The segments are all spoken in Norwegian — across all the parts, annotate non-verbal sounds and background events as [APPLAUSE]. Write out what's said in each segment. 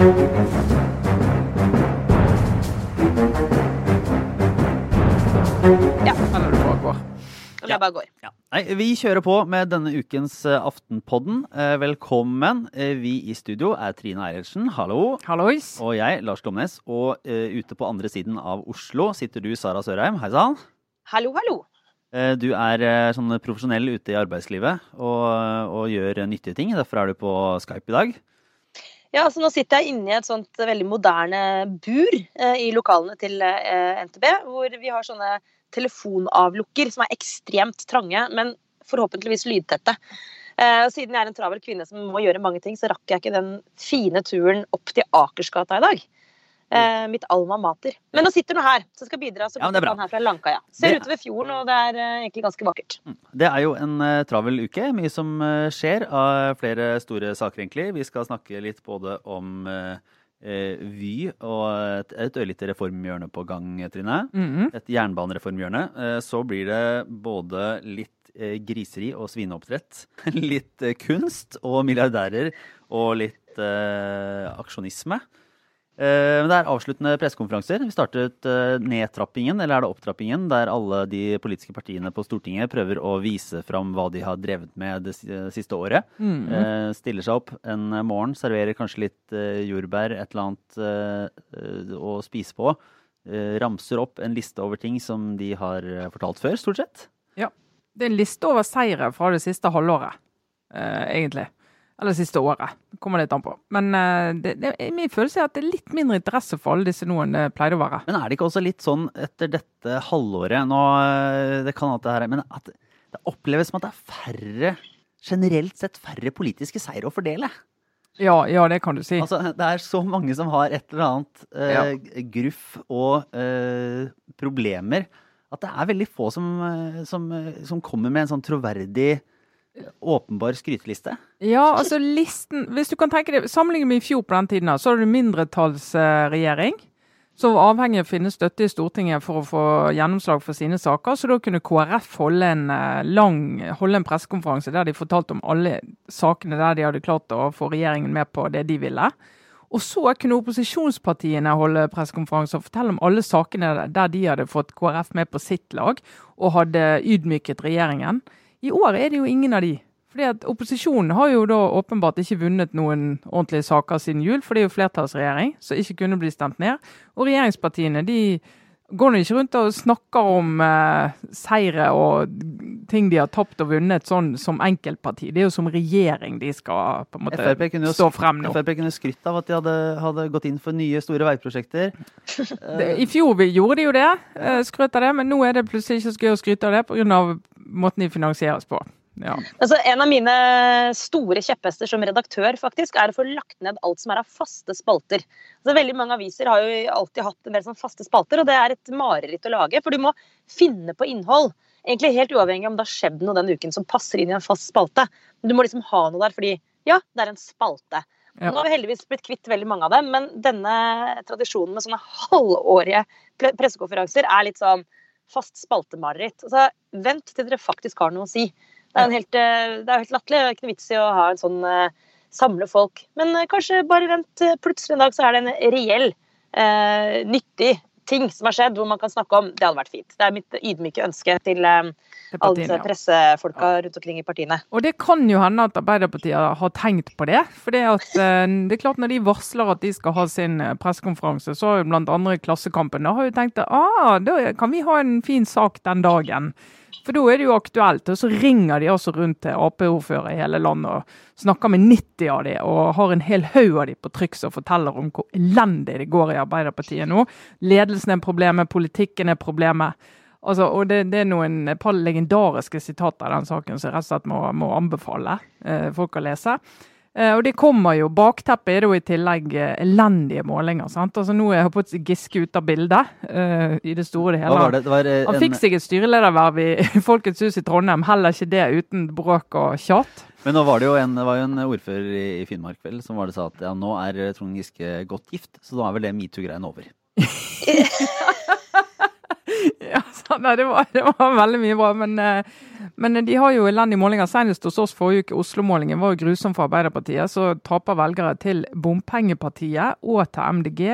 Ja. Eller du bare går. Eller jeg bare går. Ja. Nei, vi kjører på med denne ukens eh, Aftenpodden. Eh, Velkommen. Eh, Vi i studio er Trine Eilertsen, hallo. Hallois. Og jeg, Lars Glomnes. Og uh, ute på andre siden av Oslo sitter du, Sara Sørheim. Hei sann. Hallo, hallo. Eh, Du er sånn profesjonell ute i arbeidslivet og, og gjør nyttige ting. Derfor er du på Skype i dag. Ja, altså Nå sitter jeg inne i et sånt veldig moderne bur eh, i lokalene til eh, NTB, hvor vi har sånne telefonavlukker som er ekstremt trange, men forhåpentligvis lydtette. Eh, og siden jeg er en travel kvinne som må gjøre mange ting, så rakk jeg ikke den fine turen opp til Akersgata i dag. Eh, mitt alma mater. Men nå sitter du her, så skal bidra så Ja, godt kan her fra Langkaia. Ser Det- utover fjorden, og det er eh, egentlig ganske vakkert. Det er jo en eh, travel uke. Mye som eh, skjer av flere store saker, egentlig. Vi skal snakke litt både om eh, eh, Vy og et, et ørlite reformhjørne på gang, Trine. Mhm. Et jernbanereformhjørne. Eh, Så blir det både litt eh, griseri og svineoppdrett. [LAUGHS] Litt eh, kunst og milliardærer og litt eh, aksjonisme. Eh, Men det er avsluttende pressekonferanser. Vi startet eh, nedtrappingen, eller er det opptrappingen, der alle de politiske partiene på Stortinget prøver å vise fram hva de har drevet med det siste året. Mm -hmm. Stiller seg opp en morgen, serverer kanskje litt eh, jordbær, et eller annet eh, eh, å spise på. Eh, Ramser opp en liste over ting som de har eh, fortalt før, stort sett. Ja. Det er en liste over seire fra det siste halvåret, eh, egentlig. Eller det siste året. Det kommer litt an på. Men eh, det, det, min følelse er at det er litt mindre interesse for alle disse nå enn det pleide å være. Men er det ikke også litt sånn etter dette halvåret nå, eh, Det kan at det her er Men at det oppleves som at det er færre Generelt sett færre politiske seire å fordele. Ja, ja, det kan du si. Altså, det er så mange som har et eller annet eh, gruff og eh, problemer, at det er veldig få som, eh, som, som kommer med en sånn troverdig, åpenbar skryteliste. Ja, altså listen Hvis du kan tenke deg, Sammenlignet med i fjor på den tiden, så har du mindretallsregjering. Som var avhengig av å finne støtte i Stortinget for å få gjennomslag for sine saker. Så da kunne KrF holde en eh, lang holde en pressekonferanse der de fortalte om alle sakene der de hadde klart å få regjeringen med på det de ville. Og så kunne opposisjonspartiene holde pressekonferanse og fortelle om alle sakene der de hadde fått KrF med på sitt lag og hadde ydmyket regjeringen. I år er det jo ingen av de. Fordi at Opposisjonen har jo da åpenbart ikke vunnet noen ordentlige saker siden jul, for det er jo flertallsregjering som ikke kunne bli stemt ned. Og regjeringspartiene de går nå ikke rundt og snakker om eh, seire og ting de har tapt og vunnet sånn som enkeltparti. Det er jo som regjering de skal på en måte jo stå frem nå. FrP kunne skrytt av at de hadde, hadde gått inn for nye, store veiprosjekter. [LAUGHS] Det, I fjor vi gjorde de jo det, eh, skrøt av det, men nå er det plutselig ikke så gøy å skryte av det pga. måten de finansieres på. Ja. Altså, en av mine store kjepphester som redaktør faktisk, er å få lagt ned alt som er av faste spalter. Altså, veldig Mange aviser har jo alltid hatt en del sånn faste spalter, og det er et mareritt å lage. For du må finne på innhold. Egentlig helt uavhengig om det har skjedd noe den uken som passer inn i en fast spalte. Men du må liksom ha noe der fordi ja, det er en spalte. Ja. Nå har vi heldigvis blitt kvitt veldig mange av dem, men denne tradisjonen med sånne halvårige pre- pressekonferanser er litt sånn fast spaltemareritt. Altså, vent til dere faktisk har noe å si. Det er, jo helt, eh, det helt latterlig. Det er ikke noe vits i å ha en sånn eh, samle folk. Men eh, kanskje bare vent. eh, Plutselig en dag så er det en reell, eh, nyttig ting som har skjedd, hvor man kan snakke om. Det hadde vært fint. Det er mitt ydmyke ønske til eh, alle disse ja. pressefolka rundt omkring i partiene. Og det kan jo hende at Arbeiderpartiet har tenkt på det. For det, at, eh, det er klart når de varsler at de skal ha sin eh, pressekonferanse, så har jo andre Klassekampen da har jo tenkt at ah, da kan vi ha en fin sak den dagen. For da er det jo aktuelt. Og så ringer de altså rundt til Ap-ordførere i hele landet og snakker med 90 av de, og har en hel haug av de på trykk som forteller om hvor elendig det går i Arbeiderpartiet nå. Ledelsen er problemet, politikken er problemet. Altså, og det, det er noen par legendariske sitater i den saken som jeg rett og slett må, må anbefale eh, folk å lese. Eh, og det kommer jo, Bakteppet er det jo i tillegg eh, elendige målinger. sant? Altså Nå er på Giske ute av bildet uh, i det store og hele. var det? Det var uh, Han fikk seg et styrelederverv i [LAUGHS] Folkets hus i Trondheim, heller ikke det uten bråk og tjat. men nå var det jo en, det var jo en ordfører i, i Finnmark vel, som var det sa at ja, nå er Trond Giske godt gift, så da er vel det metoo-greien over. [LAUGHS] [LAUGHS] ja, nei, det, var, det, var, veldig mye bra. Men, eh, men de har jo elendige målinger. Senest hos oss forrige uke, Oslo-målingen var jo grusom for Arbeiderpartiet. Så taper velgere til Bompengepartiet og til MDG.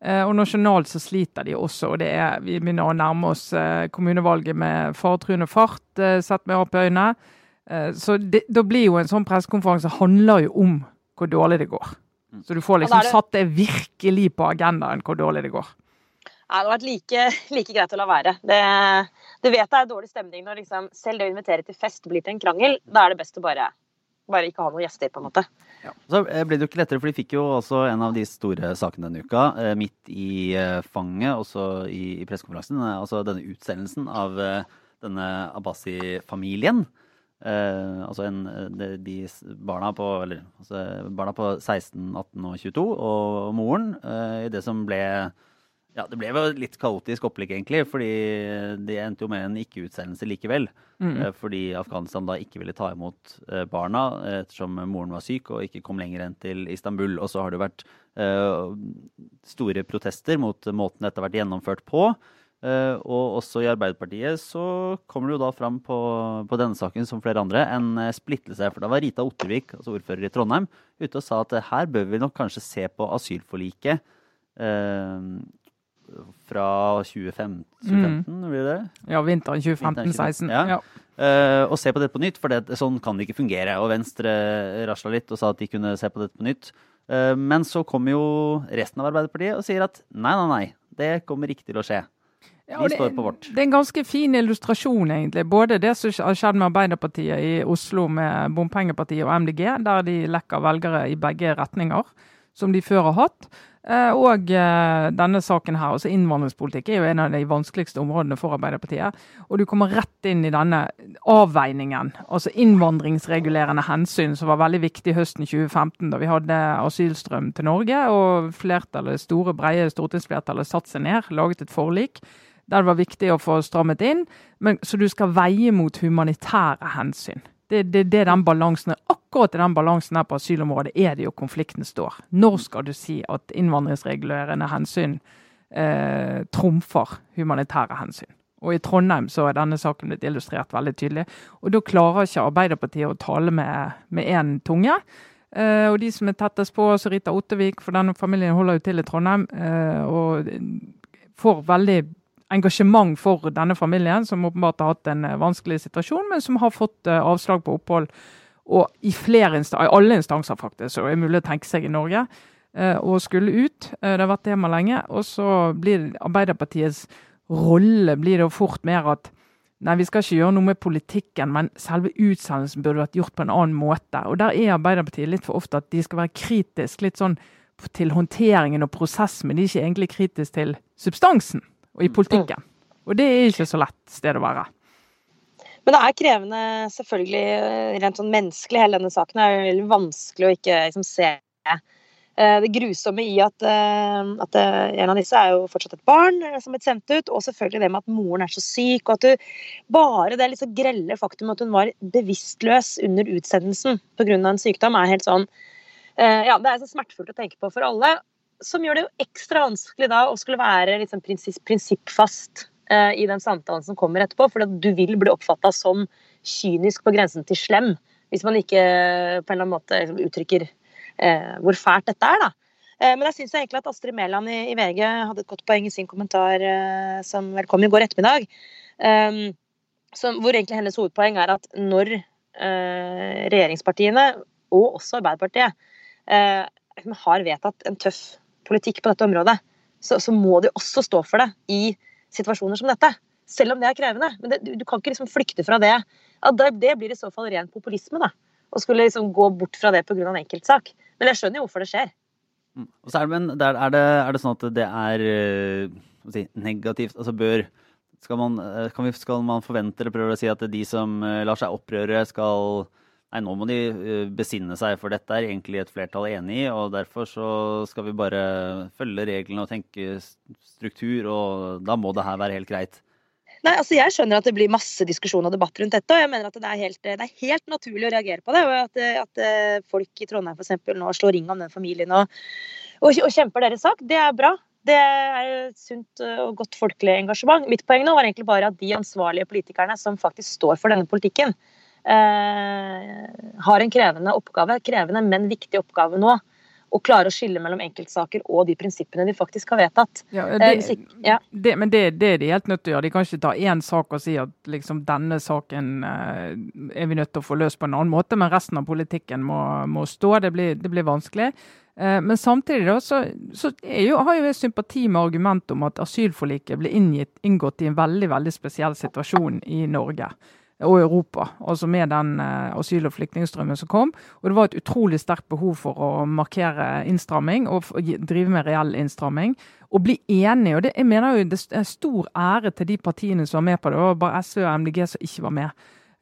Eh, og nasjonalt så sliter de også. og det er, Vi begynner å nærme oss kommunevalget med faretruende fart, sett med Ap-øyne. Så det, da blir jo en sånn pressekonferanse handler jo om hvor dårlig det går. Mm. Så du får liksom det... satt det virkelig på agendaen hvor dårlig det går. Det hadde vært like, like, greit å la være. Det, du vet det er dårlig stemning når liksom, selv det å invitere til fest blir til en krangel. Da er det best å bare, bare ikke ha noen gjester, på en måte. Ja. Så ble det jo ikke lettere, for de fikk jo også en av de store sakene denne uka, eh, midt i eh, fanget, også i, i pressekonferansen. Eh, altså denne utsendelsen av denne Abbasi-familien. Eh, altså en, de, de, barna, på, eller, altså barna på 16, 18 og 22, og moren, eh, i det som ble ja, Det ble jo litt kaotisk opplegg, egentlig. fordi det endte jo med en ikke-utsendelse likevel. Mm. Eh, fordi Afghanistan da ikke ville ta imot eh, barna ettersom moren var syk og ikke kom lenger enn til Istanbul. Og så har det vært uh, store protester mot måten dette har vært gjennomført på. Uh, og også i Arbeiderpartiet så kommer det jo da fram på, på, denne saken som flere andre en splittelse. For da var Rita Ottervik, altså ordfører i Trondheim, ute og sa at her bør vi nok kanskje se på asylforliket. Uh, fra 2015, 2015 mm. blir det? Ja, vinteren 2015-2016. Ja. ja. Uh, og se på dette på nytt, for det, sånn kan det ikke fungere. Og Venstre rasla litt og sa at de kunne se på dette på nytt. Uh, men så kommer jo resten av Arbeiderpartiet og sier at nei, nei, nei, det kommer ikke til å skje. Ja, det, står på vårt. Det er en ganske fin illustrasjon, egentlig. Både det som har skjedd med Arbeiderpartiet i Oslo med bompengepartiet og MDG, der de lekker velgere i begge retninger, som de før har hatt. Eh, og eh, denne saken her, altså Innvandringspolitikk er jo en av de vanskeligste områdene for Arbeiderpartiet. Og du kommer rett inn i denne avveiningen, altså innvandringsregulerende hensyn, som var veldig viktig høsten 2015, da vi hadde asylstrøm til Norge. Og flertallet, store, breie stortingsflertallet satte seg ned, laget et forlik der det var viktig å få strammet inn. Men, så du skal veie mot humanitære hensyn. Det, det, det, den balansen, Akkurat i den balansen her på asylområdet er det jo konflikten står. Når skal du si at innvandringsregulerende hensyn eh, trumfer humanitære hensyn? Og I Trondheim så er denne saken blitt illustrert veldig tydelig. Og Da klarer ikke Arbeiderpartiet å tale med én tunge. Eh, og de som er tettest på, så Rita Ottervik, for denne familien holder jo til i Trondheim, eh, og får veldig engasjement for denne familien, som åpenbart har hatt en eh, vanskelig situasjon, men som har fått eh, avslag på opphold. Og i, flere i alle instanser, faktisk, så er mulig å tenke seg i Norge. Eh, og skulle ut. Det har vært tema lenge. Og så blir Arbeiderpartiets rolle blir det fort mer at Nei, vi skal ikke gjøre noe med politikken, men selve utsendelsen burde vært gjort på en annen måte. Og der er Arbeiderpartiet litt for ofte at de skal være kritisk litt sånn til håndteringen og prosessen, men de er ikke egentlig kritisk til substansen og i mm. politikken. Og det er ikke så lett sted å være. Men det er krevende, selvfølgelig, rent sånn menneskelig. Hele denne saken er veldig vanskelig å ikke liksom, se eh, det grusomme i at, eh, at, eh, en av disse er jo fortsatt et barn som er sendt ut, og selvfølgelig det med at moren er så syk, og at du bare det så grelle faktum at hun var bevisstløs under utsendelsen pga. en sykdom, er helt sånn Ja, det er så smertefullt å tenke på for alle som gjør det jo ekstra vanskelig da å skulle være liksom prinsippfast uh, i den samtalen som kommer etterpå. For du vil bli oppfatta som kynisk på grensen til slem hvis man ikke på en eller annen måte uttrykker uh, hvor fælt dette er. da. Uh, men jeg syns egentlig at Astrid Mæland i, i, VG hadde et godt poeng i sin kommentar som vel kom i går ettermiddag. Som, hvor egentlig hennes hovedpoeng er at når regjeringspartiene, og også Arbeiderpartiet, har vedtatt en tøff politikk på dette området, så, så, må de også stå for det i situasjoner som dette. Selv om det er krevende. Men det, du kan ikke liksom flykte fra det. Ja, det, det blir i så fall ren populisme. da, Å skulle liksom gå bort fra det pga. en enkeltsak. Men jeg skjønner jo hvorfor det skjer. Mm. Og så er det, men, er, det, er det sånn at det er uh, si, negativt? Altså bør skal man, eh, vi, skal man forvente eller prøve å si at de som uh, lar seg opprøre, skal Nei, nå må de eh, besinne seg, for dette er egentlig et flertall enig i. Og derfor så skal vi bare følge reglene og tenke struktur, og da må det her være helt greit. Nei, altså Jeg skjønner at det blir masse diskusjon og debatt rundt dette. Og jeg mener at det er helt, det er helt naturlig å reagere på det. Og at, at eh, folk i Trondheim for eksempel, nå slår ring om den familien og, og, og kjemper deres sak, det er bra. Det er et sunt og godt folkelig engasjement. Mitt poeng nå var egentlig bare at de ansvarlige politikerne som faktisk står for denne politikken, eh, har en krevende oppgave, krevende, men viktig oppgave nå og klare å skille mellom enkeltsaker og de prinsippene de faktisk har vedtatt. Ja, det, ja. det, men det, det, er de helt nødt til å gjøre. De kan ikke ta én sak og si at liksom, denne saken eh, er vi nødt til å få løst på en annen måte, men resten av politikken må, må stå. Det blir, det blir vanskelig. Eh, men samtidig da, så, så jo, har jo jeg sympati med argumentet om at asylforliket ble inngått i en veldig, veldig spesiell situasjon i Norge og Europa, altså med den uh, asyl- og flyktningstrømmen som kom. Og det var et utrolig sterkt behov for å markere innstramming og drive med reell innstramming. Og bli enige. og det, jeg mener jo Det er stor ære til de partiene som var med på det. Var bare SV og MDG som ikke var med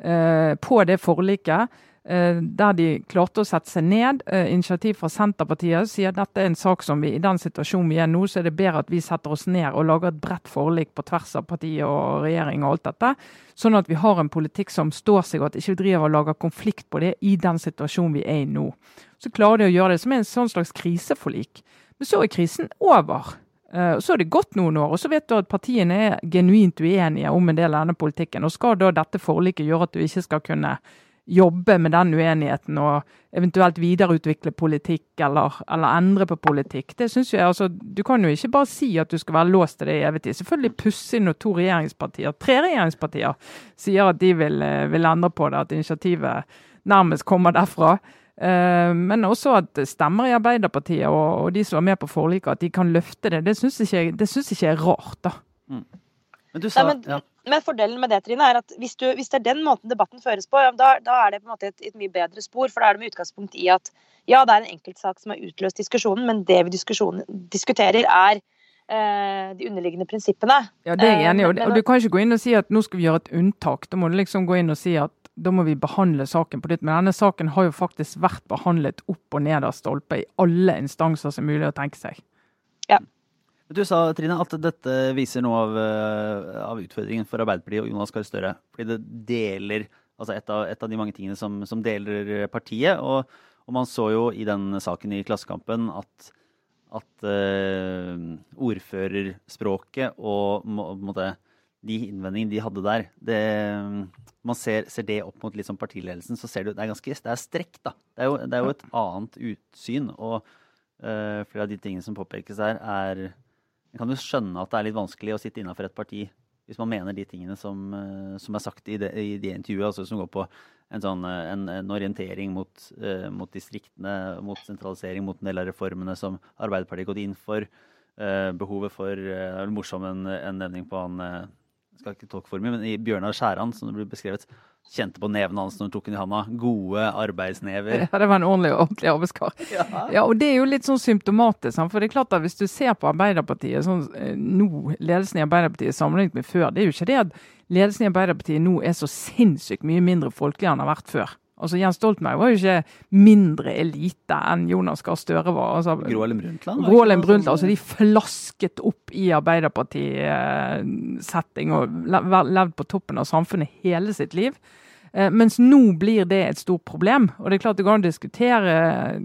uh, på det forliket. Eh, der de klarte å sette seg ned. Eh, initiativ fra Senterpartiet sier at dette er en sak som vi i den situasjonen vi er nå, så er det bedre at vi setter oss ned og lager et bredt forlik på tvers av partiet og regjering og alt dette. Sånn at vi har en politikk som står seg, og at ikke vi driver og lager konflikt på det i den situasjonen vi er i nå. Så klarer de å gjøre det som en sånn slags kriseforlik. Men så er krisen over. Uh, så er det gått noen år, og så vet du at partiene er genuint uenige om en del av denne politikken. Og skal da dette forliket gjøre at du ikke skal kunne jobbe med den uenigheten og eventuelt videreutvikle politikk eller, eller endre på politikk. Det synes jeg, altså, Du kan jo ikke bare si at du skal være låst til det i evig tid. Selvfølgelig pussig når to regjeringspartier, tre regjeringspartier sier at de vil, eh, vil endre på det, at initiativet nærmest kommer derfra. Uh, men også at stemmer i Arbeiderpartiet og, og de som er med på forliket, at de kan løfte det. Det syns ikke, ikke jeg er rart, da. Mm. Men du sa, Nei, men, ja. Men, fordelen med det, Trine, er at hvis, du, hvis, det er den måten debatten føres på, da, da er det på en måte et, et, mye bedre spor. For da er det med utgangspunkt i at ja, det er en enkeltsak som har utløst diskusjonen, men det vi diskuterer, er eh, de underliggende prinsippene. Ja, det er jeg enig i. Og, og du kan ikke gå inn og si at nå skal vi gjøre et unntak. Da må du liksom gå inn og si at da må vi behandle saken på nytt. Men denne saken har jo faktisk vært behandlet opp og ned av stolpe i alle instanser som er mulig å tenke seg. Du sa Trine, at dette viser noe av, eh, av utfordringen for Arbeiderpartiet og Jonas Gahr Støre. Fordi det deler altså et av, et av de mange tingene som, som deler partiet. Og, og, man så jo i den saken i Klassekampen at, at uh, ordførerspråket og må, måtte, de innvendingene de hadde der det, Man ser, ser, det opp mot liksom partiledelsen, så ser du det er ganske det er strekk. da. Det er jo, det er jo et annet utsyn. Og uh, flere av de tingene som påpekes der, er kan jo skjønne at det er litt vanskelig å sitte innafor et parti hvis man mener de tingene som, eh, som er sagt i det, i det intervjuet, altså som går på en, sånn, eh, en, en orientering mot, uh, mot, distriktene, mot sentralisering, mot en del av reformene som Arbeiderpartiet har gått inn for. Uh, behovet for uh, Det er vel morsom en, en nevning på han skal ikke tolke for mye, men i Bjørnar Skjæran, som det ble beskrevet, kjente på neven hans når han tok den i handa. Gode arbeidsnever. Ja, det var en ordentlig, ordentlig arbeidskar. Ja. ja. og det er jo litt sånn symptomatisk. For det er klart at hvis du ser på Arbeiderpartiet sånn eh, nå, ledelsen i Arbeiderpartiet sammenlignet med før, det er jo ikke det at ledelsen i Arbeiderpartiet nå er så sinnssykt mye mindre folkelig enn den har vært før. Altså Jens Stoltenberg var jo ikke mindre elite enn Jonas Gahr Støre var. Altså, Grålem Brundtland? Grålem Brundtland, altså De flasket opp i Arbeiderparti-setting og levd på toppen av samfunnet hele sitt liv. Eh, mens nå blir det et stort problem. Og det er klart det går an å diskutere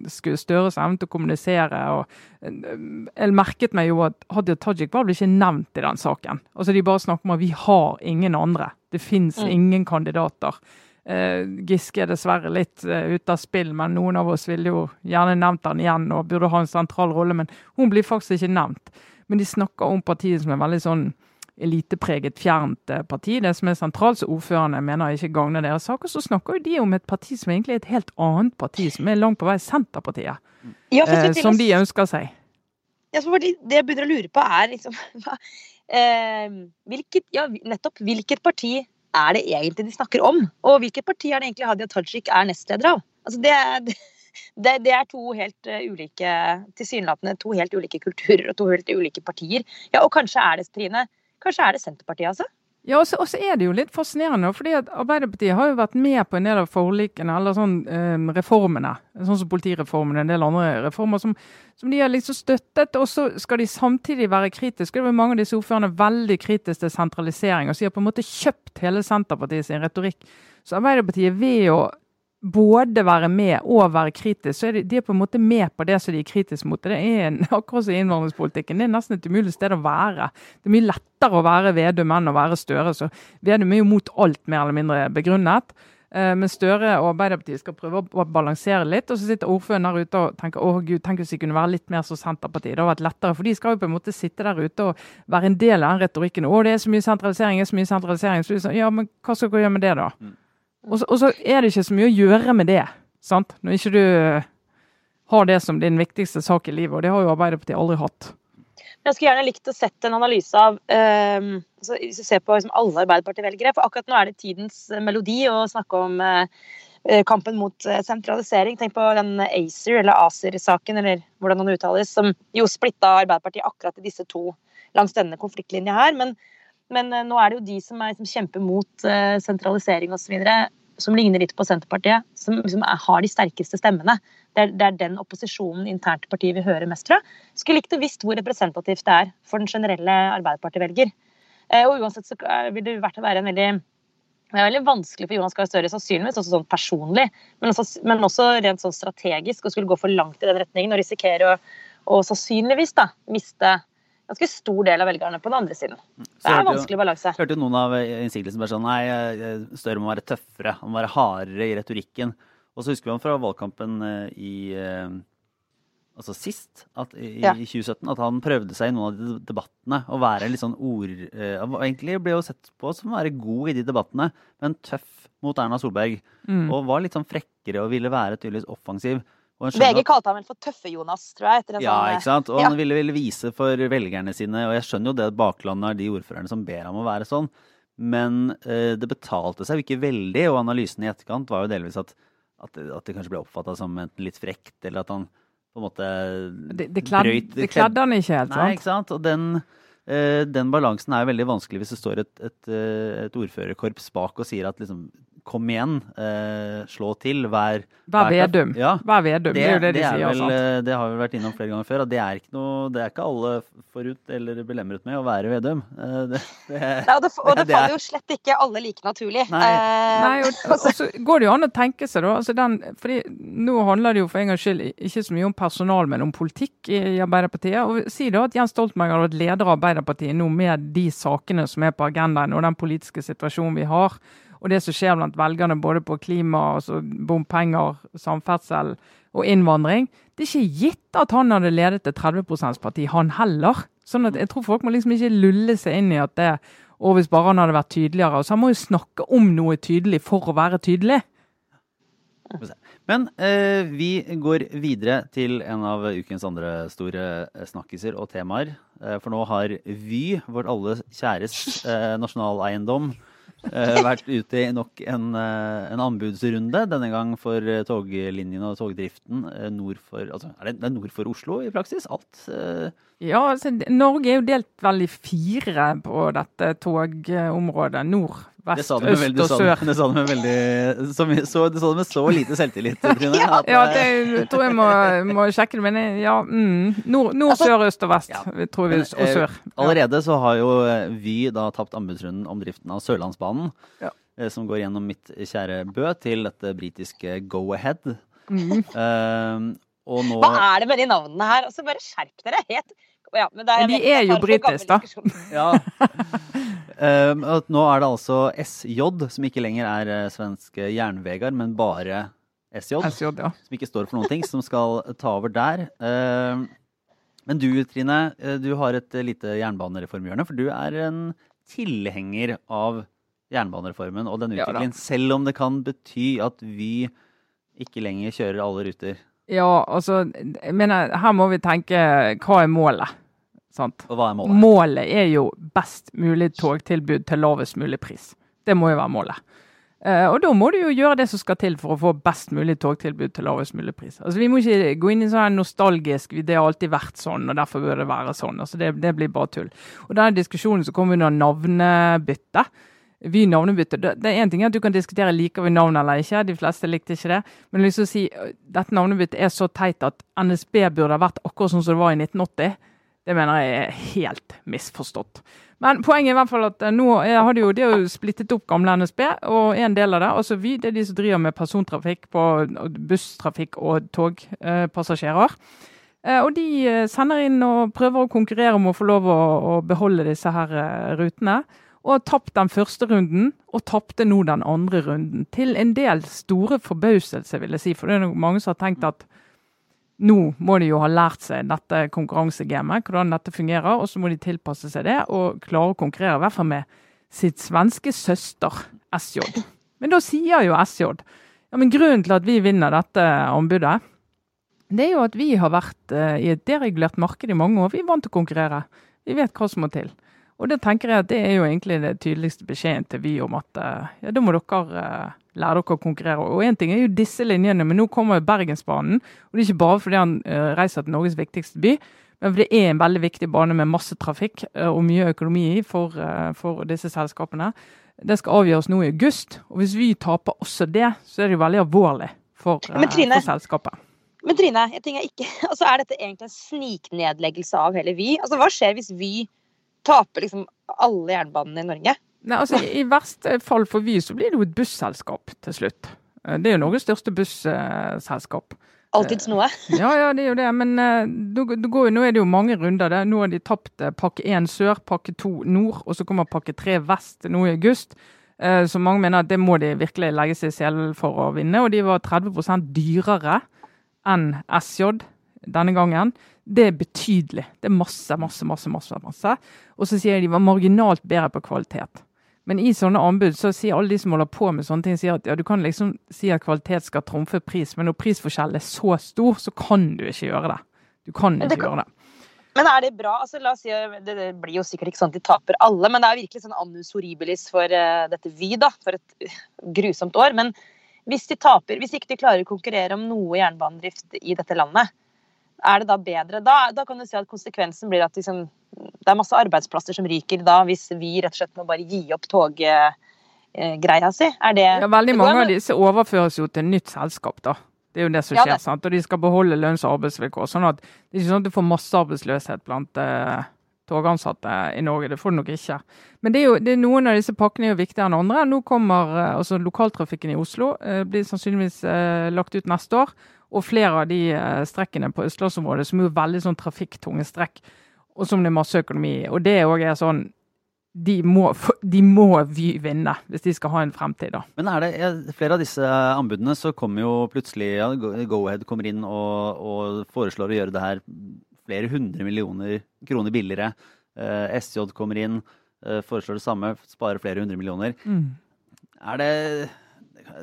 Støres evne til å kommunisere. og eh, Jeg merket meg jo at Hadia Tajik var vel ikke nevnt i den saken. Altså De bare snakker om at vi har ingen andre. Det fins mm. ingen kandidater. Uh, Giske er dessverre litt uh, ute av spill, men noen av oss ville jo gjerne nevnt han igjen og burde ha en sentral rolle. Men hun blir faktisk ikke nevnt. Men de snakker om partiet som er veldig sånn elitepreget, fjernt uh, parti. Det som er sentralt, som ordførerne mener ikke gagner deres sak. Og så snakker jo de om et parti som egentlig er et helt annet parti, som er langt på vei Senterpartiet. Ja, som de ønsker seg. Ja, det jeg begynner å lure på, er liksom [LAUGHS] hvilket, ja, nettopp hvilket parti er det egentlig de snakker om? Og hvilket parti er det egentlig Hadia Tajik er nestleder av? Altså det, [LAUGHS] det, det, er to helt uh, ulike tilsynelatende to helt ulike kulturer og to helt ulike partier. Ja, Og kanskje er det Trine, kanskje er det Senterpartiet, altså? Ja, og så er det jo litt fascinerende. fordi at Arbeiderpartiet har jo vært med på en del av forlikene, eller sånn eh, reformene. Sånn som politireformen og en del andre reformer som, som de har liksom støttet. Og så skal de samtidig være kritiske. Det var mange av disse ordførerne veldig kritiske til sentralisering. Og så de har på en måte kjøpt hele Senterpartiet sin retorikk. Så Arbeiderpartiet ved å både være med og være kritisk, så er de, de er på en måte med på det som de er kritiske mot. Det er en, [LAUGHS] akkurat som innvandringspolitikken. Det er nesten et umulig sted å være. Det er mye lettere å være Vedum enn å være Støre. Så Vedum er jo mot alt, mer eller mindre begrunnet. Eh, men Støre og Arbeiderpartiet skal prøve å balansere litt. Og så sitter ordføreren der ute og tenker å gud, tenk hvis de kunne være litt mer som Senterpartiet. Det hadde vært lettere. For de skal jo på en måte sitte der ute og være en del av den retorikken. Å, det er så mye sentralisering, det er så mye sentralisering. Så ja, men hva skal dere gjøre med det, da? Og så, og så, er det ikke så mye å gjøre med det, sant? når ikke du har det som din viktigste sak i livet. Og det har jo Arbeiderpartiet aldri hatt. Jeg skulle gjerne likt å sette en analyse av um, altså, Hvis du ser på liksom, alle Arbeiderparti-velgere, for akkurat nå er det tidens eh, melodi å snakke om uh, kampen mot sentralisering. Tenk på den ACER, eller ACER-saken, eller hvordan den uttales, som jo splitta Arbeiderpartiet akkurat i disse to langs denne konfliktlinja her. Men men eh, nå er det jo de som, er, som kjemper mot uh, sentralisering osv., som ligner litt på Senterpartiet, som, som er, har de sterkeste stemmene. Det er, det er, den opposisjonen internt i partiet vi hører mest fra. Skulle likt å visst hvor representativt det er for den generelle Arbeiderparti-velger. Uh, og uansett så vil det være en veldig det er veldig vanskelig for Jonas Gahr Støre, sannsynligvis også sånn personlig, men også, men også, rent sånn strategisk, å skulle gå for langt i den retningen og risikere å, å sannsynligvis da, miste ganske stor del av velgerne på den andre siden. Så Det er en vanskelig balanse. Hørte jo noen av innsigelsene bare sånn Nei, Støre må være tøffere, han må være hardere i retorikken. Og så husker vi han fra valgkampen eh, i eh, altså sist, i, ja. i, 2017, at han prøvde seg i noen av de debattene å være litt sånn ord... Uh, egentlig ble jo sett på som å være god i de debattene, men tøff mot Erna Solberg. Mm. Og var litt sånn frekkere og ville være tydeligvis offensiv. VG kalte han vel for Tøffe-Jonas, tror jeg. ja, sånn, ikke sant. Og ja. han ville, ville, vise for velgerne sine, og jeg skjønner jo det baklandet er de ordførerne som ber ham å være sånn, men uh, det betalte seg jo ikke veldig, og analysen i etterkant var jo delvis at, at, at det kanskje ble oppfatta som enten litt frekt, eller at han på en måte Det, det, klad, brøyt, det kledde han ikke helt, sant? Nei, ikke sant. Og den, uh, den balansen er jo veldig vanskelig hvis det står et, et, eh, et ordførerkorps bak og sier at liksom kom igjen, eh, slå til, vær Vær Vedum. Ja. Vær Vedum, det, det, er jo det de sier. Vel, eh, det har vi vært innom flere ganger før, at det er ikke, noe, det er ikke alle forut eller belemret med å være Vedum. Eh, det, Nei, og det, og det [LAUGHS] faller jo slett ikke alle like naturlig. Nei, eh, Nei og, [LAUGHS] og, så går det jo an å tenke seg, da. Altså den, fordi nå handler det jo for en gangs skyld ikke så mye om personal, men om politikk i, i Arbeiderpartiet. Og Si da at Jens Stoltenberg har vært leder av Arbeiderpartiet nå med de sakene som er på agendaen, og den politiske situasjonen vi har og det som skjer blant velgerne både på klima, altså bompenger, samferdsel og innvandring. Det er ikke gitt at han hadde ledet et 30 %-parti, han heller. Sånn at jeg tror folk må liksom ikke lulle seg inn i at det Og hvis bare han hadde vært tydeligere. Så han må jo snakke om noe tydelig for å være tydelig. Men eh, vi går videre til en av ukens andre store eh, snakkiser og temaer. Eh, for nå har Vy, vårt alle kjæres eh, nasjonaleiendom, vært ute i nok en, uh, en, anbudsrunde, denne gang for uh, toglinjene og togdriften nord for altså, er det, det, er nord for Oslo i praksis? Alt? Ja, altså, Norge er jo delt vel i fire på dette togområdet. Nord, vest, øst og sør. Det sa du med veldig så, så, det sa du med så lite selvtillit, [LAUGHS] Trine. ja, ja, det tror jeg må, må sjekke det. Men ja, mm, nord, nord altså, sør, øst og vest, ja. tror vi, og sør. Eh, allerede så har jo eh, Vy da tapt anbudsrunden om driften av Sørlandsbanen. Ja. Eh, som går gjennom mitt kjære Bø til dette britiske Go-Ahead. Mm. Uh, nå... Hva er det med de navnene her? Altså, bare skjerp dere. Helt ja, men, er, men de er jo britiske, da. [LAUGHS] ja. [LAUGHS] Uh, nå er det altså SJ, som ikke lenger er uh, svensk Jernvegar, men bare SJ. SJ ja. Som ikke står for noen ting, som skal ta over der. Uh, men du Trine, eh, du har et lite jernbanereformhjørne, for du er en tilhenger av jernbanereformen og den utviklingen, ja, selv om det kan bety at Vy ikke lenger kjører alle ruter. Ja, altså, jeg mener, her må vi tenke hva er målet? Sant? Og hva er målet? Målet er jo best mulig togtilbud til lavest mulig pris. Det må jo være målet. Uh, og da må du jo gjøre det som skal til for å få best mulig togtilbud til lavest mulig pris. Altså Vi må ikke gå inn i sånn nostalgisk det har alltid vært sånn, og derfor bør det være sånn. Altså Det, det blir bare tull. Og denne diskusjonen som kommer under navnebytte. Vy navnebytte. Det, det er én ting at du kan diskutere liker vi navn eller ikke, de fleste likte ikke det. Men liksom å si dette navnebyttet er så teit at NSB burde ha vært akkurat sånn som det var i 1980 Det mener jeg er helt misforstått. Men poenget er i hvert fall at nå hadde jo, det jo splittet opp gamle NSB, og en del av det, altså Vy, det er de som driver med persontrafikk på busstrafikk og togpassasjerer. Og de sender inn og prøver å konkurrere om å få lov å, å beholde disse her rutene. Og har tapt den første runden, og tapte nå den andre runden. Til en del store forbauselse, vil jeg si. For det er mange som har tenkt at nå må de jo ha lært seg dette konkurransegamet, hvordan dette fungerer, og så må de tilpasse seg det og klare å konkurrere, i hvert fall med sitt svenske søster SJ. Men da sier jo SJ ja, men grunnen til at vi vinner dette anbudet, det er jo at vi har vært uh, i et deregulert marked i mange år. Vi er vant til å konkurrere. Vi vet hva som må til. Og det tenker jeg at det er jo egentlig det tydeligste beskjeden til vi om at uh, ja, da må dere uh, lære dere å konkurrere. Og én ting er jo disse linjene, men nå kommer jo Bergensbanen. Og det er ikke bare fordi han uh, reiser til Norges viktigste by, men fordi det er en veldig viktig bane med masse trafikk og mye økonomi i for, for, disse selskapene. Det skal avgjøres nå i august. Og hvis vi taper også det, så er det jo veldig alvorlig for, Trine, for selskapet. Men Trine, jeg tenker ikke, [LAUGHS] altså er dette egentlig en sniknedleggelse av hele Vy? Altså Hva skjer hvis Vy taper liksom alle jernbanene i Norge? Nei, altså I verste fall for Vy så blir det jo et busselskap til slutt. Eh, det er jo Norges største busselskap. Alltids noe. Ja, ja, det er jo det. Men det går, nå er det jo mange runder. Der. Nå har de tapt eh, pakke 1 sør, pakke 2 nord, og så kommer pakke 3 vest nå i august. Eh, så mange mener at det må de virkelig legge seg i selen for å vinne. Og de var 30 dyrere enn SJ denne gangen. Det er betydelig. Det er masse, masse, masse. masse, masse. Og så sier de var marginalt bedre på kvalitet. Men i sånne anbud så sier alle de som holder på med sånne ting, sier at ja, du kan liksom si at kvalitet skal trumfe pris, men når prisforskjellen er så stor, så kan du ikke gjøre det. Du kan ikke kan... gjøre det. Men er det bra? Altså, la oss si, det, det, blir jo sikkert ikke sånn at de taper alle, men det er virkelig sånn annus horribilis for uh, dette Vy, da. For et uh, grusomt år. Men hvis de taper, hvis ikke de klarer å konkurrere om noe jernbanedrift i dette landet, er det da bedre? Da, da kan du si at konsekvensen blir at liksom, det er masse arbeidsplasser som ryker da, hvis vi rett og slett må bare gi opp toggreia si. Er det Ja, veldig mange av disse overføres jo til nytt selskap, da. Det er jo det som skjer. Ja, sant? Og de skal beholde lønns- og arbeidsvilkår. sånn at Det er ikke sånn at du får massearbeidsløshet blant eh, togansatte i Norge. Det får du nok ikke. Men det er jo, det er noen av disse pakkene er jo viktigere enn andre. Nå kommer uh, altså Lokaltrafikken i Oslo eh, blir sannsynligvis lagt ut neste år. Og flere av de strekkene på østlandsområdet som er veldig sånn trafikktunge strekk og som det er masse økonomi i. Og det òg er sånn de må, de må Vy vinne hvis de skal ha en fremtid. da. Men er det er flere av disse anbudene så kommer jo plutselig ja, Go-Ahead kommer inn og, og, foreslår å gjøre det her flere hundre millioner kroner billigere. Eh, SJ kommer inn, eh, foreslår det samme, sparer flere hundre millioner. Mm. Er det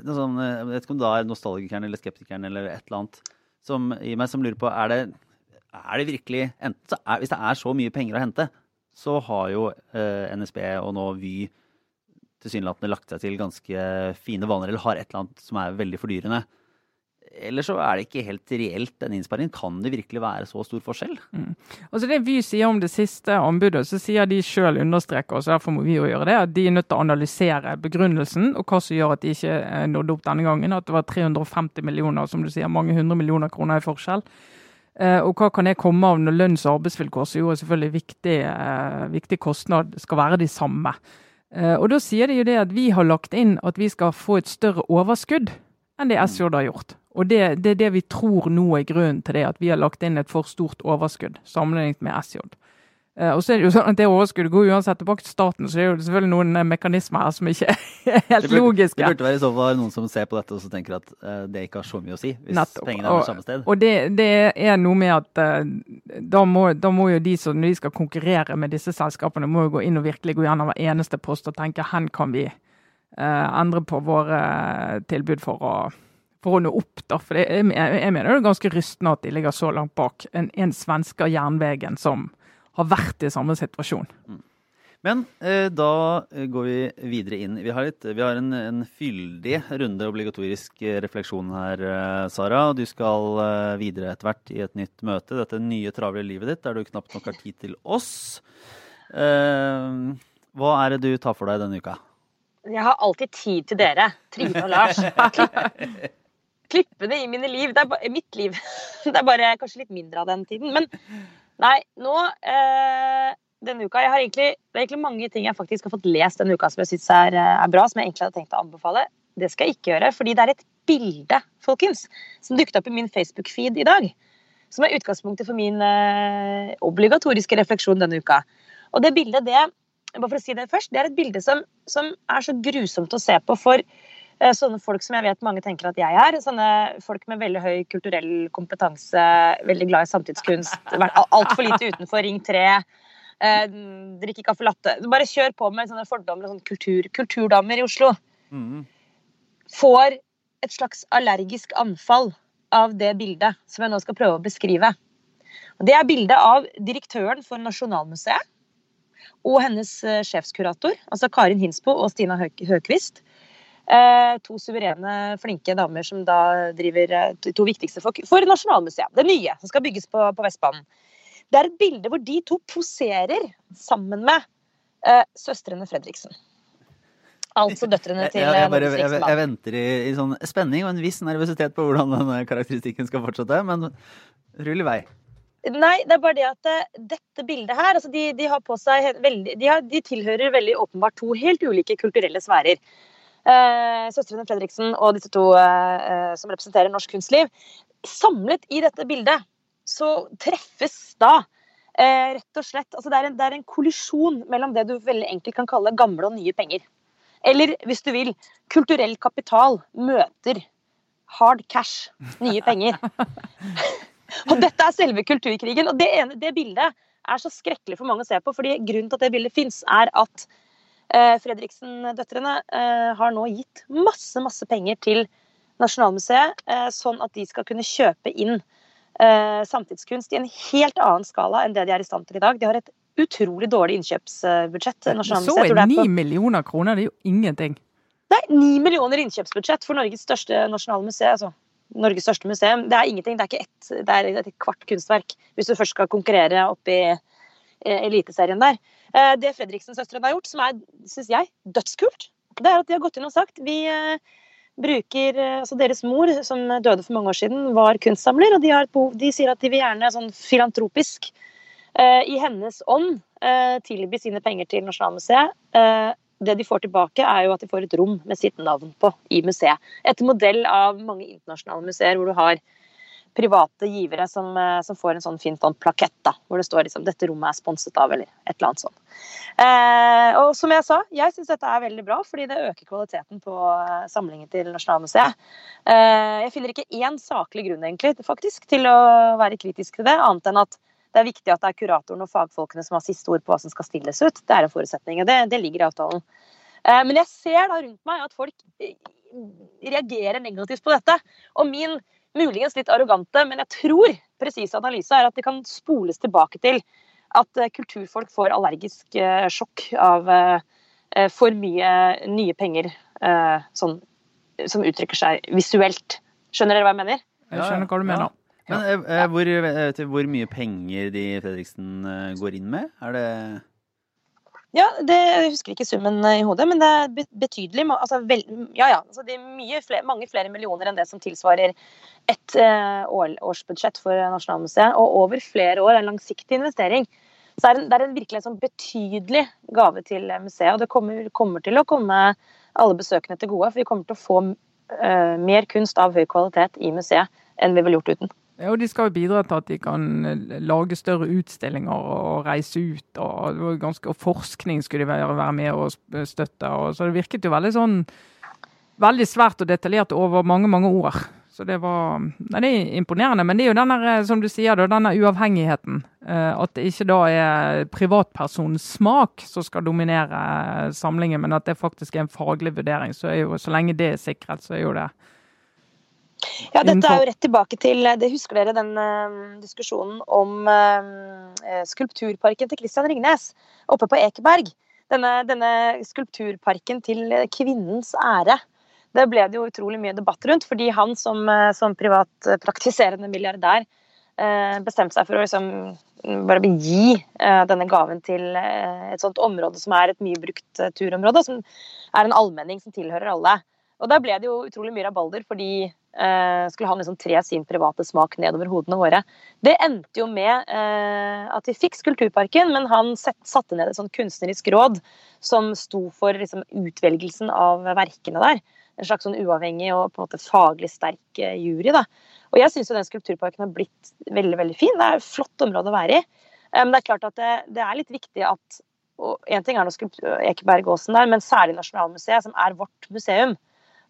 sånn, Jeg vet ikke om det er nostalgikeren eller skeptikeren eller et eller annet som, i meg som lurer på er det er det virkelig er, Hvis det er så mye penger å hente, så har jo eh, NSB og nå Vy tilsynelatende lagt seg til ganske fine vaner, eller har et eller annet som er veldig fordyrende. Eller så er det ikke helt reelt, den innsparingen. Kan det virkelig være så stor forskjell? Mm. Altså Det Vy sier om det siste anbudet, så sier de sjøl understreker, og derfor må vi jo gjøre det, at de er nødt til å analysere begrunnelsen og hva som gjør at de ikke eh, nådde opp denne gangen. At det var 350 millioner, som du sier, mange hundre millioner kroner i forskjell. Uh, og hva kan jeg komme av når lønns- og arbeidsvilkår, som jo er selvfølgelig viktig, uh, viktig kostnad, skal være de samme. Og Da sier de jo det at vi har lagt inn at vi skal få et større overskudd enn det SJ har gjort. Og det, det er det vi tror nå er grunnen til det, at vi har lagt inn et for stort overskudd sammenlignet med SJ. Uh, og så er Det jo sånn at det overskuddet går uansett tilbake til staten, så det er jo selvfølgelig noen mekanismer her som ikke [LAUGHS] er helt det burde, logiske. Det burde være i så fall noen som ser på dette og så tenker at uh, det ikke har så mye å si, hvis Nettopp. pengene er på samme sted. Og det, det, er noe med at da, må, da, må, jo de som når de skal konkurrere med disse selskapene, må jo gå inn og virkelig gå gjennom hver eneste post og tenke hen kan vi endre på våre tilbud for å for å nå opp. da, for jeg, jeg, mener det er ganske rystende at de ligger så langt bak en, en svenske jernvegen som har vært i samme situasjon. Mm. Men eh, da går vi videre inn. Vi har, litt, vi har en, en, fyldig runde obligatorisk eh, refleksjon her, eh, Sara. Du skal eh, videre etter hvert i et nytt møte. Dette nye travle livet ditt der du knapt nok har tid til oss. Eh, hva er det du tar for deg denne uka? Jeg har alltid tid til dere, Trine og Lars. [LAUGHS] Klippene i mine liv. Det er bare, mitt liv. [LAUGHS] Det er bare kanskje litt mindre av den tiden. Men Nei, nå eh, denne uka jeg har egentlig, Det er egentlig mange ting jeg faktisk har fått lest denne uka som jeg syns er, eh, er, bra, som jeg egentlig hadde tenkt å anbefale. Det skal jeg ikke gjøre, fordi det er et bilde folkens, som dukket opp i min Facebook-feed i dag. Som er utgangspunktet for min eh, obligatoriske refleksjon denne uka. Og det bildet, det, bare for å si det først, det er et bilde som, som er så grusomt å se på for sånne folk som jeg vet mange tenker at jeg er. Sånne folk med veldig høy kulturell kompetanse, veldig glad i samtidskunst. Altfor lite utenfor Ring 3. drikke drikker kaffe latte. Bare kjør på med sånne fordommer og sånn kultur, kulturdammer i Oslo. Mm. Får et slags allergisk anfall av det bildet som jeg nå skal prøve å beskrive. Det er bildet av direktøren for Nasjonalmuseet og hennes eh, sjefskurator, altså Karin Hinsbo og Stina Høkvist, Eh, to suverene, flinke damer som da driver eh, de to viktigste for, for Nasjonalmuseet. Det nye som skal bygges på, på, Vestbanen. Det er et bilde hvor de to poserer sammen med eh, søstrene Fredriksen. Altså [LAUGHS] døtrene til jeg, jeg, bare, jeg, jeg venter i, i, sånn spenning og en viss nervøsitet på hvordan denne karakteristikken skal fortsette, men rull i vei. Nei, det er bare det at dette bildet her altså de, de, har på seg veldig, de, har, de tilhører veldig åpenbart to helt ulike kulturelle sfærer eh, søstrene Fredriksen og disse to eh, eh, som representerer norsk kunstliv. Samlet i dette bildet så treffes da eh, rett og slett altså det, er en, det er en kollisjon mellom det du veldig enkelt kan kalle gamle og nye penger. Eller hvis du vil, kulturell kapital møter hard cash, nye penger. [LAUGHS] og dette er selve kulturkrigen. Og det, ene, det bildet er så skrekkelig for mange å se på, fordi grunnen til at det bildet fins, er at Eh, Fredriksen-døtrene eh, har nå gitt masse, masse penger til Nasjonalmuseet, eh, sånn at de skal kunne kjøpe inn samtidskunst i en helt annen skala enn det de er i stand til i dag. De har et utrolig dårlig innkjøpsbudsjett. Så er ni millioner kroner, det er jo ingenting. Nei, ni millioner innkjøpsbudsjett for Norges største nasjonale museum. Altså. Norges største museum. Det er ingenting. Det er ikke ett, det er et kvart kunstverk. Hvis du først skal konkurrere opp i Eliteserien der. Eh, det Fredriksen-søstrene har gjort, som er, syns jeg, dødskult, det er at de har gått inn og sagt vi eh, bruker eh, altså Deres mor, som døde for mange år siden, var kunstsamler, og de, behov, de sier at de vil gjerne sånn filantropisk i hennes ånd tilby sine penger til Nasjonalmuseet. Det de får tilbake, er jo at de får et rom med sitt navn på i museet. Etter modell av mange internasjonale museer hvor du har private givere som, eh, som, får en sånn fin sånn plakett da, hvor det står liksom 'dette rommet er sponset av', eller et eller annet sånt. Eh, og som jeg sa, jeg syns dette er veldig bra, fordi det øker kvaliteten på eh, samlingen til Nasjonalmuseet. Eh, jeg finner ikke én saklig grunn egentlig, faktisk, til å være kritisk til det, annet enn at det er viktig at det er kuratoren og fagfolkene som har siste ord på hva som skal stilles ut. Det er en forutsetning, og det, det ligger i avtalen. Eh, men jeg ser da rundt meg at folk eh, reagerer negativt på dette. Og min muligens litt arrogante, men jeg tror presis analyse er at det kan spoles tilbake til at eh, kulturfolk får allergisk eh, sjokk av eh, for mye nye penger sånn, som uttrykker seg visuelt. Skjønner dere hva jeg mener? Jeg skjønner hva du mener. Ja. Men eh, hvor, hvor, mye penger de Fredriksen går inn med? Er det ja, det, jeg husker ikke summen i hodet, men det er betydelig. Altså, vel, ja, ja, altså, det er flere, mange flere millioner enn det som tilsvarer et år, årsbudsjett for Nasjonalmuseet. Og over flere år, en langsiktig investering. Så er, det, det er en virkelig sånn betydelig gave til museet. Og det kommer, kommer, til å komme alle besøkende til gode, for vi kommer til å få uh, mer kunst av høy kvalitet i museet enn vi ville gjort uten. Ja, og De skal jo bidra til at de kan eh, lage større utstillinger og reise ut. Og, ganske, og forskning skulle de være, med og støtte. Og, så det virket jo veldig sånn veldig svært og detaljert over mange, mange år. Så det var nei, det er imponerende. Men det er jo denne, eh, som du sier, denne uavhengigheten. Eh, at det ikke da er privatpersonens smak som skal dominere samlingen, men at det faktisk er en faglig vurdering. Så, jo, så lenge det er sikret, så er jo det ja, dette er jo rett tilbake til det Husker dere den uh, diskusjonen om uh, skulpturparken til Christian Ringnes oppe på Ekeberg? Denne, denne, skulpturparken til kvinnens ære. Det ble det jo utrolig mye debatt rundt, fordi han som, uh, som privatpraktiserende milliardær bestemte seg for å liksom bare gi denne gaven til et sånt område som er et mye brukt turområde, som er en allmenning som tilhører alle. Og der ble det jo utrolig mye rabalder, fordi eh, skulle han liksom tre sin private smak nedover hodene våre. Det endte jo med eh, at vi fikk Skulpturparken, men han set, satte ned et sånn kunstnerisk råd som sto for liksom, utvelgelsen av verkene der. En slags sånn uavhengig og på en måte faglig sterk eh, jury. da. Og jeg syns jo den skulpturparken har blitt veldig veldig fin. Det er et flott område å være i. Eh, men det er klart at det, det er litt viktig at og En ting er nå Ekeberg-Åsen der, men særlig Nasjonalmuseet, som er vårt museum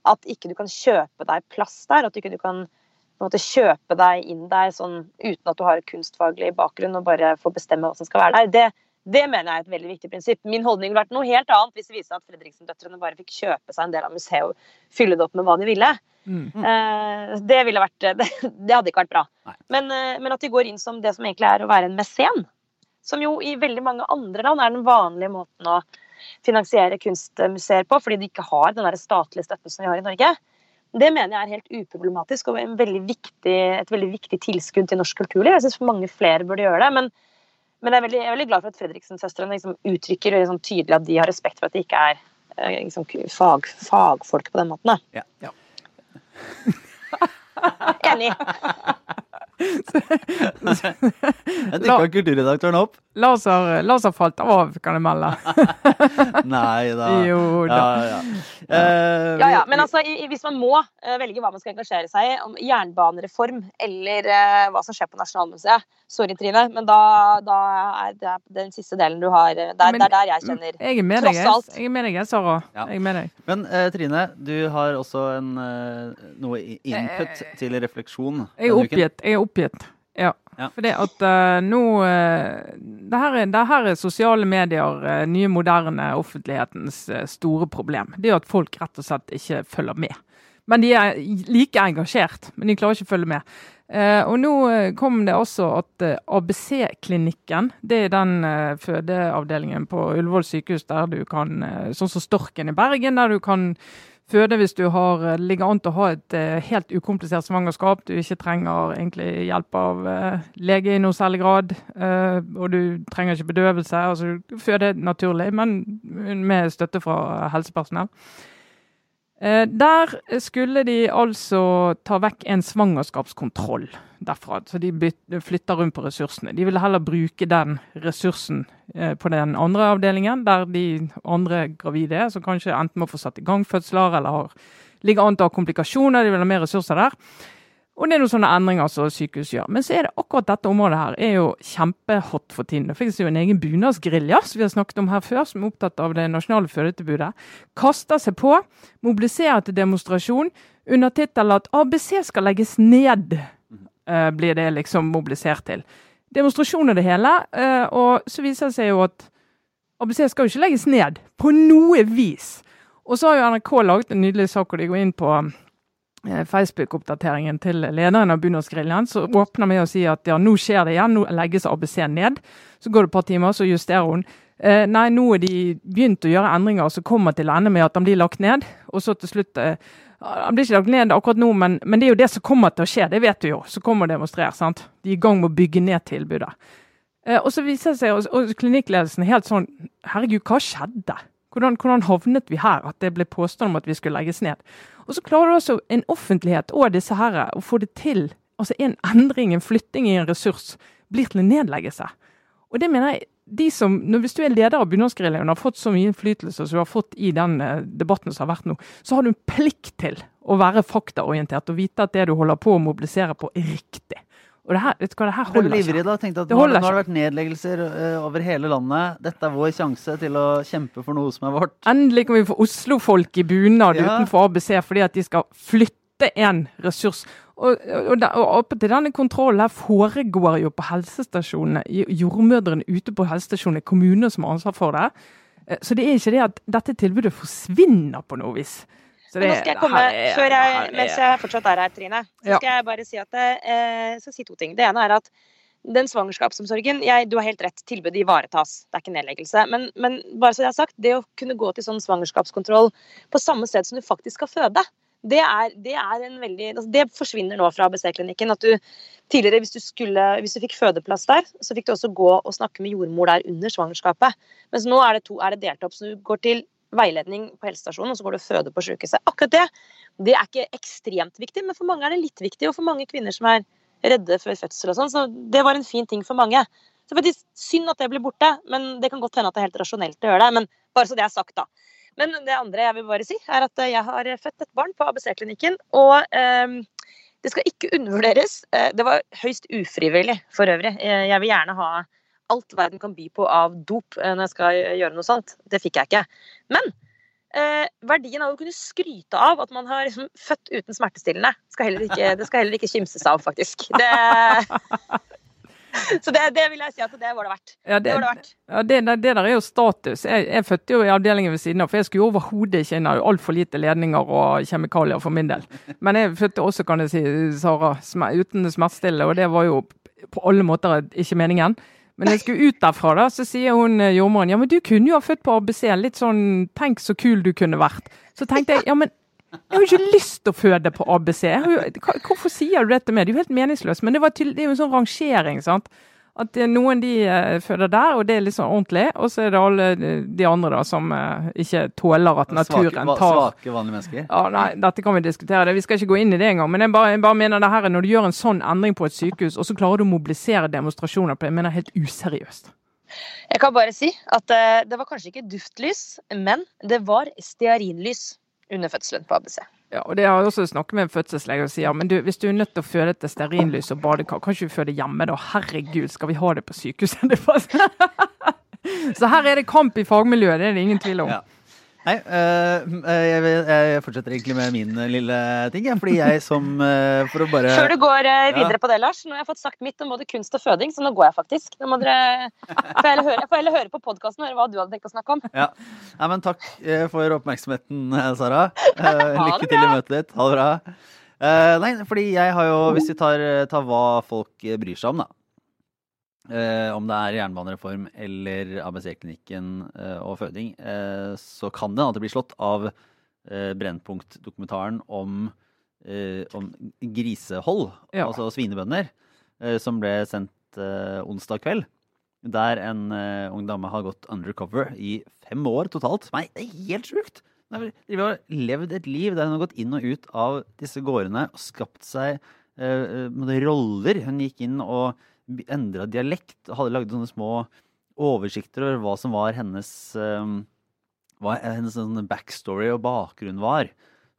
at ikke du kan kjøpe deg plass der. At du ikke kan måte, kjøpe deg inn der sånn, uten at du har kunstfaglig bakgrunn og bare får bestemme hva som skal være der. Det, det mener jeg er et veldig viktig prinsipp. Min holdning ville vært noe helt annet hvis det viste at Fredriksen-døtrene bare fikk kjøpe seg en del av museet og fylle det opp med hva de ville. Mm. Eh, det, ville vært, [LAUGHS] det, det, hadde ikke vært bra. Men, eh, men, at de går inn som det som egentlig er å være en mesen. Som jo i veldig mange andre land er den vanlige måten å finansiere kunstmuseer på, fordi de ikke har den statlige støtten som vi har i Norge. Det mener jeg er helt uproblematisk og veldig viktig, et veldig viktig tilskudd til norsk kulturliv. Jeg syns mange flere burde gjøre det. Men, men jeg, er veldig, jeg, er veldig, glad for at Fredriksen-søstrene liksom uttrykker liksom tydelig at de har respekt for at de ikke er eh, liksom, fag, fagfolk på den måten. Ja. ja. Enig. [LAUGHS] Jeg dukka kulturredaktøren opp. Laser, laser falt av, kan jeg melde. [LAUGHS] Nei da. Jo da. Ja, ja. Uh, ja, ja. Men altså, hvis man må uh, velge hva man skal engasjere seg i, om jernbanereform eller uh, hva som skjer på Nasjonalmuseet Sorry, Trine, men da, da er det den siste delen du har Det er der jeg kjenner jeg er med tross alt. Jeg er med deg, Sara. Ja. Jeg er med deg. Men Trine, du har også en, noe input til refleksjon. Jeg er oppgitt. Jeg er oppgitt. Ja. ja. For det at uh, nå uh, det, her er, det her er sosiale medier, uh, nye, moderne offentlighetens store problem. Det er at folk rett og slett ikke følger med. Men de er like engasjert, men de klarer ikke å følge med. og nå kom det også at ABC-klinikken, det er den fødeavdelingen på Ullevål sykehus der du kan, sånn som Storken i Bergen, der du kan føde hvis du har, eh, ligger an til å ha et uh, helt ukomplisert svangerskap. Du ikke trenger egentlig hjelp av uh, lege i noe særlig grad. Og du trenger ikke bedøvelse. altså Du føder naturlig, men med støtte fra helsepersonell. Eh, der skulle de altså ta vekk en svangerskapskontroll derfra. Så de flytter rundt på ressursene. De ville heller bruke den ressursen eh, på den andre avdelingen, der de andre gravide er, som kanskje enten må få satt i gang fødsler eller har, ligger an til å ha komplikasjoner. De vil ha mer ressurser der. Og det er noen sånne endringer som sykehus gjør. Men så er det akkurat dette området her er jo kjempehot for tiden. Det finnes jo en egen bunadsgerilja som vi har snakket om her før, som er opptatt av det nasjonale fødetilbudet. Kaster seg på, mobiliserer til demonstrasjon under tittelen at ABC skal legges ned, blir det liksom mobilisert til. Demonstrasjon er det hele, uh, og så viser det seg jo at ABC skal jo ikke legges ned på noe vis. Og så har jo NRK laget en nydelig sak hvor de går inn på Eh, Facebook-oppdateringen til lederen av Bunadsgeriljaen, så åpner med å si at ja, nå skjer det igjen, nå legges ABC ned. Så går det et par timer, så justerer hun. Eh, nei, nå er de begynt å gjøre endringer som kommer til å ende med at de blir lagt ned. Og så til slutt eh, Han blir ikke lagt ned akkurat nå, men, men, det er jo det som kommer til å skje. Det vet du jo. Så kommer å demonstrere. sant? De er i gang med å bygge ned tilbudet. Eh, og så viser det seg, og, og klinikkledelsen helt sånn Herregud, hva skjedde? Hvordan, hvordan, havnet vi her? At det ble påstand om at vi skulle legges ned. Og så klarer du også en offentlighet og disse her å få det til. Altså en endring, en flytting i en ressurs, blir til en nedleggelse. Og det mener jeg, de som, Hvis du er leder av Bunadsgeriljaen og har fått så mye innflytelse som du har fått i den uh, debatten som har vært nå, så har du en plikt til å være faktaorientert og vite at det du holder på å mobilisere på, er riktig. Og det her, vet du hva, det her holder ikke. Livredd, tenkte at det nå, nå har det vært nedleggelser uh, over hele landet. Dette er vår sjanse til å kjempe for noe som er vårt. Endelig kan vi få Oslo-folk i bunad ja. utenfor ABC fordi at de skal flytte en ressurs. Og, og, og, og denne kontrollen her foregår jo på helsestasjonene. Jordmødrene ute på helsestasjonene, kommuner som har ansvar for det. Eh, så det er ikke det at dette tilbudet forsvinner på noe vis. Det, nå skal jeg komme, jeg, Mens jeg fortsatt er her, Trine, så skal jeg bare si, at, eh, si to ting. Det ene er at den svangerskapsomsorgen jeg, Du har helt rett, tilbudet ivaretas. Det er ikke nedleggelse. Men, men, bare så jeg har sagt, det å kunne gå til sånn svangerskapskontroll på samme sted som du faktisk skal føde, det, er, det, er veldig, altså det forsvinner nå fra ABC-klinikken. at du Tidligere, hvis du, skulle, hvis du fikk fødeplass der, så fikk du også gå og snakke med jordmor der under svangerskapet. Mens nå er det, to, er det delt opp. Så du går til veiledning på helsestasjonen, og så går du og føder på sykehuset. Akkurat det det er ikke ekstremt viktig, men for mange er det litt viktig. Og for mange kvinner som er redde før fødsel og sånn. Så det var en fin ting for mange. Så faktisk synd at det blir borte, men det kan godt hende at det er helt rasjonelt å gjøre det. Men bare så det er sagt, da. Men det andre jeg vil bare si, er at jeg har født et barn på ABC-klinikken. Og eh, det skal ikke undervurderes. Eh, det var høyst ufrivillig for øvrig. Eh, jeg vil gjerne ha alt verden kan by på av dop eh, når jeg skal gjøre noe sånt. Det fikk jeg ikke. Men eh, verdien av å kunne skryte av at man har liksom født uten smertestillende, skal ikke, det skal heller ikke kimses av, faktisk. Det, [LAUGHS] [LAUGHS] så det, det, vil jeg si at det var det verdt. Ja, det, det, var det, verdt. Ja, det, det, der er jo status. Jeg, jeg fødte jo i avdelingen ved siden av, for jeg skulle overhodet ikke inn. Hadde altfor lite ledninger og kjemikalier for min del. Men jeg fødte også, kan jeg si, Sara, uten smertestillende, og det var jo på alle måter ikke meningen. Men jeg skulle ut derfra, da, så sier hun eh, jordmoren ja, men du kunne jo ha født på ABC. Litt sånn tenk så kul du kunne vært. Så tenkte jeg ja, men jeg har jo ikke lyst til å føde på ABC. Hvorfor sier du dette med? Det er jo helt meningsløst. Men det, til, det er jo en sånn rangering. sant? At noen de uh, føder der, og det er litt sånn ordentlig. Og så er det alle de andre da som ikke tåler at naturen tar Svake, vanlige mennesker? Ja, nei, Dette kan vi diskutere. det. Vi skal ikke gå inn i det engang. Men jeg bare, jeg bare mener det her, når du gjør en sånn endring på et sykehus, og så klarer du å mobilisere demonstrasjoner på det, jeg mener helt useriøst. Jeg kan bare si at det var kanskje ikke duftlys, men det var stearinlys under fødselen på ABC. Ja, og det har jeg også snakket med en fødselslege og sier men du, hvis du er nødt til å føde etter stearinlys og badekar, kan ikke du føde hjemme da? Herregud, skal vi ha det på sykehuset? [LAUGHS] [LAUGHS] Så her er det kamp i fagmiljøet, det er det ingen tvil om. Ja. Nei, uh, jeg, jeg, fortsetter egentlig med min lille ting. Fordi jeg som For å bare Før du går videre ja. på det, Lars. Nå har jeg fått sagt mitt om både kunst og føding, så nå går jeg faktisk. Nå må dere får jeg høre, får heller høre på podkasten og høre hva du hadde tenkt å snakke om. Ja, Nei, men Takk for oppmerksomheten, Sara. [LAUGHS] lykke til i møtet ditt. Ha det bra. nei, fordi jeg har jo Hvis vi tar, tar hva folk bryr seg om, da. Eh, om det er jernbanereform eller ABC-klinikken eh, og føding, eh, så kan det at det blir slått av eh, Brennpunkt-dokumentaren om, eh, om, grisehold, ja. altså svinebønder, eh, som ble sendt onsdag kveld. Der en ung dame har gått undercover i fem år totalt. Nei, det er helt sjukt! De har levd et liv der hun har gått inn og ut av disse gårdene og skapt seg roller. Hun gikk inn og endra dialekt. Hadde lagd sånne små oversikter over hva som var hennes um, hva hennes sånn backstory og bakgrunn var.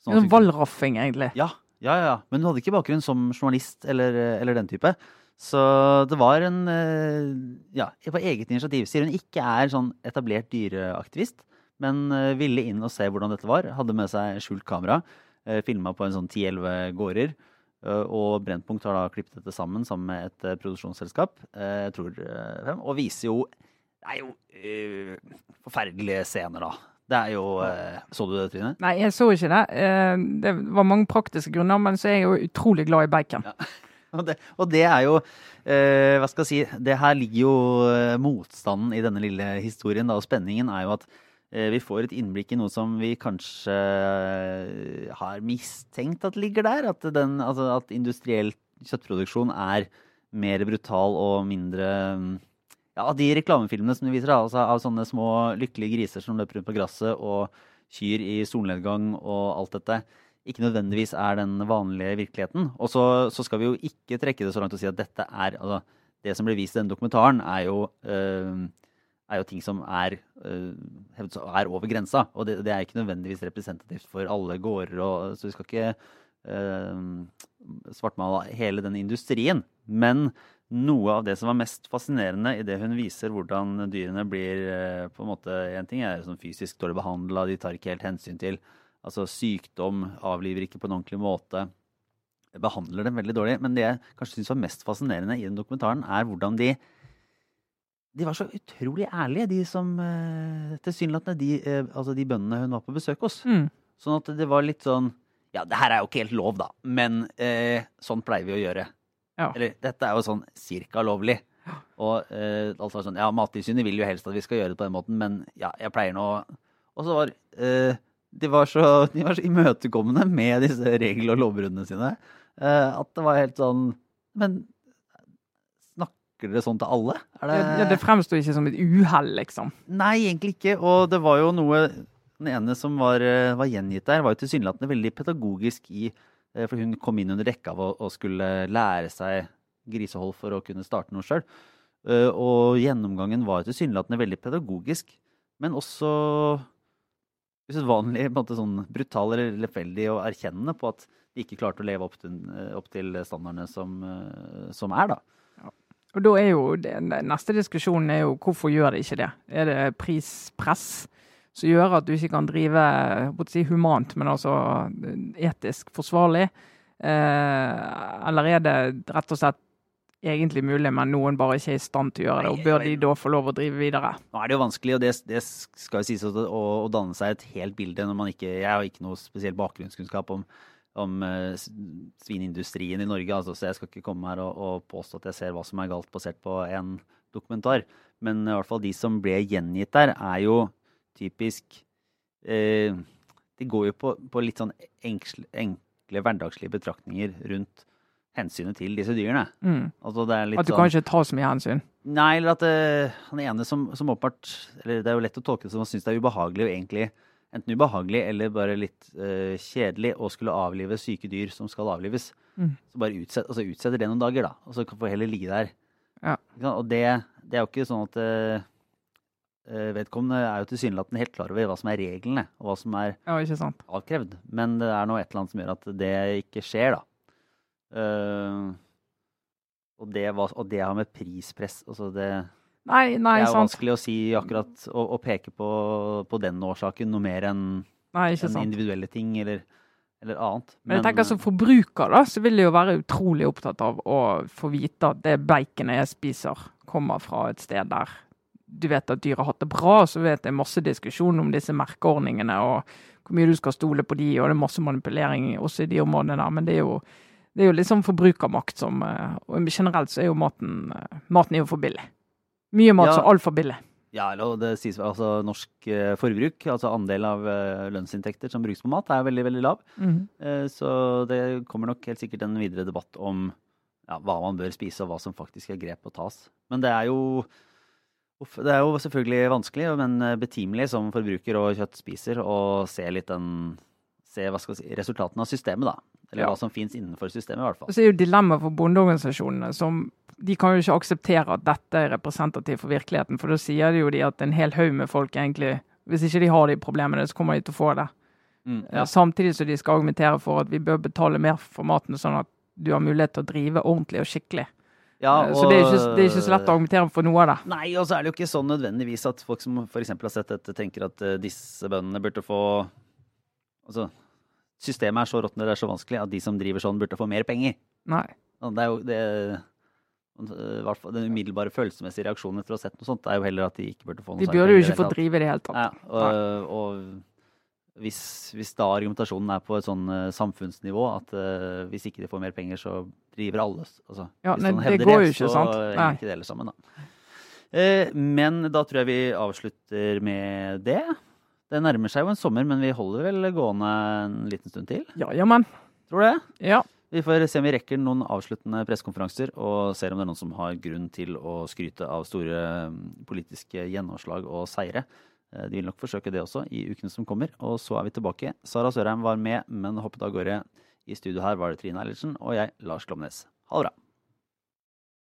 Sånn Wallraffing, egentlig. Ja, ja, ja. Men hun hadde ikke bakgrunn som journalist eller, eller den type. Så det var en eh, Ja, på eget initiativ. Sier hun ikke er sånn etablert dyreaktivist, men eh, ville inn og se hvordan dette var. Hadde med seg skjult kamera. Eh, Filma på en sånn 10-11 gårder. Eh, og Brennpunkt har da klippet dette sammen sammen med et uh, produksjonsselskap. Uh, jeg tror uh, Og viser jo Det er jo forferdelige scener, da. Det er jo Så du det, Trine? Nei, jeg så ikke det. det var mange praktiske grunner, men så er jeg jo utrolig glad i bacon. Ja. [LAUGHS] Og, det, og det, er jo Hva skal jeg si Det her ligger jo motstanden i denne lille historien, da, og spenningen er jo at Eh, vi får et innblikk i noe som vi kanskje eh, har mistenkt at ligger der. At, den, altså at industriell kjøttproduksjon er mer brutal og mindre ja, de reklamefilmene som du viser, altså av sånne små lykkelige griser som løper rundt på gresset, og kyr i solnedgang og alt dette, ikke nødvendigvis er den vanlige virkeligheten. Og så, så skal vi jo ikke trekke det så langt og si at dette er altså, Det som blir vist i denne dokumentaren, er jo øh, er jo ting som er, uh, er over grensa. Og det, det, er ikke nødvendigvis representativt for alle gårder. Og, så vi skal ikke eh, svartmale hele den industrien. Men noe av det som var mest fascinerende i det hun viser hvordan dyrene blir uh, på en måte, En ting er sånn fysisk dårlig behandla, de tar ikke helt hensyn til altså sykdom, avliver ikke på en ordentlig måte. Behandler dem veldig dårlig. Men det jeg kanskje syns var mest fascinerende i den dokumentaren, er hvordan de de var så utrolig ærlige, de som uh, Tilsynelatende de, uh, altså de bøndene hun var på besøk hos. Mm. Sånn at det var litt sånn Ja, det her er jo ikke helt lov, da, men eh, sånn pleier vi å gjøre. Ja. Eller dette er jo sånn cirka lovlig. Og eh, var sånn Ja, Mattilsynet vil jo helst at vi skal gjøre det på den måten, men ja, jeg pleier nå Og så var de var, så, [LAUGHS] de var så imøtekommende med disse regel- og lovbruddene sine at det var helt sånn Men snakker dere sånn til alle? Det, ja, det fremsto ikke som et uhell, liksom. Nei, egentlig ikke. Og det var jo noe Den ene som var, eh, var gjengitt der, var jo tilsynelatende veldig pedagogisk i eh, For hun kom inn under rekka av å, skulle lære seg grisehold for å kunne starte noe sjøl. Og gjennomgangen var tilsynelatende veldig pedagogisk, men også usedvanlig på sånn brutal eller lepfeldig og erkjennende på at de ikke klarte å leve opp til, opp til standardene som, som er, da. Og da er jo den Neste diskusjon er jo hvorfor gjør de ikke det? Er det prispress som gjør at du ikke kan drive si, humant, men altså etisk forsvarlig? Eh, eller er det rett og slett egentlig mulig, men noen bare ikke er i stand til å gjøre det? Og bør de da få lov å drive videre? Nå er det jo vanskelig, og det, det skal jo sies å, å, danne seg et helt bilde når man ikke Jeg har ikke noe spesiell bakgrunnskunnskap om om uh, svineindustrien i Norge. Altså, så jeg skal ikke komme her og, og, påstå at jeg ser hva som er galt basert på en dokumentar. Men i hvert fall de som ble gjengitt der, er jo typisk eh, De går jo på, på litt sånn enkle, enkle, hverdagslige betraktninger rundt hensynet til disse dyrene. Mm. Altså, at du sånn, kan ikke ta så mye hensyn? Nei, eller at eh, han ene som, som åpenbart Eller det er jo lett å tolke det som han syns det er ubehagelig og egentlig enten ubehagelig eller bare litt uh, kjedelig å skulle avlive syke dyr som skal avlives. Mm. Så bare utsett, altså utsetter det noen dager, da. Og så får heller ligge der. Ja. Og det, det, er jo ikke sånn at uh, vedkommende er jo tilsynelatende helt klar over hva som er reglene, og hva som er ja, avkrevd. Men det er nå et eller annet som gjør at det ikke skjer, da. Uh, og, det, og det har med prispress altså det Nei, nei, det er sant. vanskelig å si akkurat å, å peke på, på, den årsaken noe mer enn en individuelle ting eller, eller annet. Men, Men, jeg tenker som forbruker da, så vil jeg jo være utrolig opptatt av å få vite at det baconet jeg spiser, kommer fra et sted der du vet at dyr har hatt det bra. Så vet jeg masse diskusjon om disse merkeordningene og hvor mye du skal stole på de, og det er masse manipulering også i de områdene der. Men det er jo, det er jo liksom forbrukermakt som eh, Og generelt så er jo maten, eh, maten er jo for billig. Mye mat ja. som altfor billig. Ja, eller det sies altså norsk eh, forbruk, altså andel av eh, lønnsinntekter som brukes på mat, er veldig, veldig lav. Mm. Så det kommer nok helt sikkert en videre debatt om ja, hva man bør spise, og hva som faktisk er grep å tas. Men det er jo det er jo selvfølgelig vanskelig, men betimelig som forbruker og kjøttspiser å se litt den se hva skal si, resultatene av systemet, da. Eller ja. hva som finnes innenfor systemet, i hvert fall. Så er jo dilemmaet for bondeorganisasjonene som de kan jo ikke akseptere at dette er representativt for virkeligheten. For da sier de jo de at en hel haug med folk egentlig Hvis ikke de har de problemene, så kommer de til å få det. Mm, ja. Samtidig som de skal argumentere for at vi bør betale mer for maten, sånn at du har mulighet til å drive ordentlig og skikkelig. Ja, og, så det er, ikke, det er, ikke, så lett å argumentere for noe av det. Nei, og så er det jo ikke sånn nødvendigvis at folk som f.eks. har sett dette, tenker at uh, disse bøndene burde få Altså, systemet er så råttent, det er så vanskelig, at de som driver sånn, burde få mer penger. Nei. Det er jo det den umiddelbare følelsesmessige reaksjonen etter å ha sett noe sånt, er jo heller at de ikke burde få noe De burde jo ikke få drive i det hele tatt. Ja, og, og hvis, hvis, da argumentasjonen er på et sånn uh, samfunnsnivå at uh, hvis ikke de får mer penger, så driver alle altså, Ja, nei, det går jo ikke, så sant? Henger ikke det heller sammen, da. Uh, men da tror jeg vi avslutter med det. Det nærmer seg jo en sommer, men vi holder vel gående en liten stund til? Ja, jammen. Tror du det? Ja. Vi får se om vi rekker noen avsluttende pressekonferanser, og ser om det er noen som har grunn til å skryte av store mm, politiske gjennomslag og seire. Eh, de vil nok forsøke det også i ukene som kommer. Og så er vi tilbake. Sara Sørheim var med, men hoppet av gårde. I studio her var det Trine Eilertsen og jeg, Lars Glomnes. Ha det bra.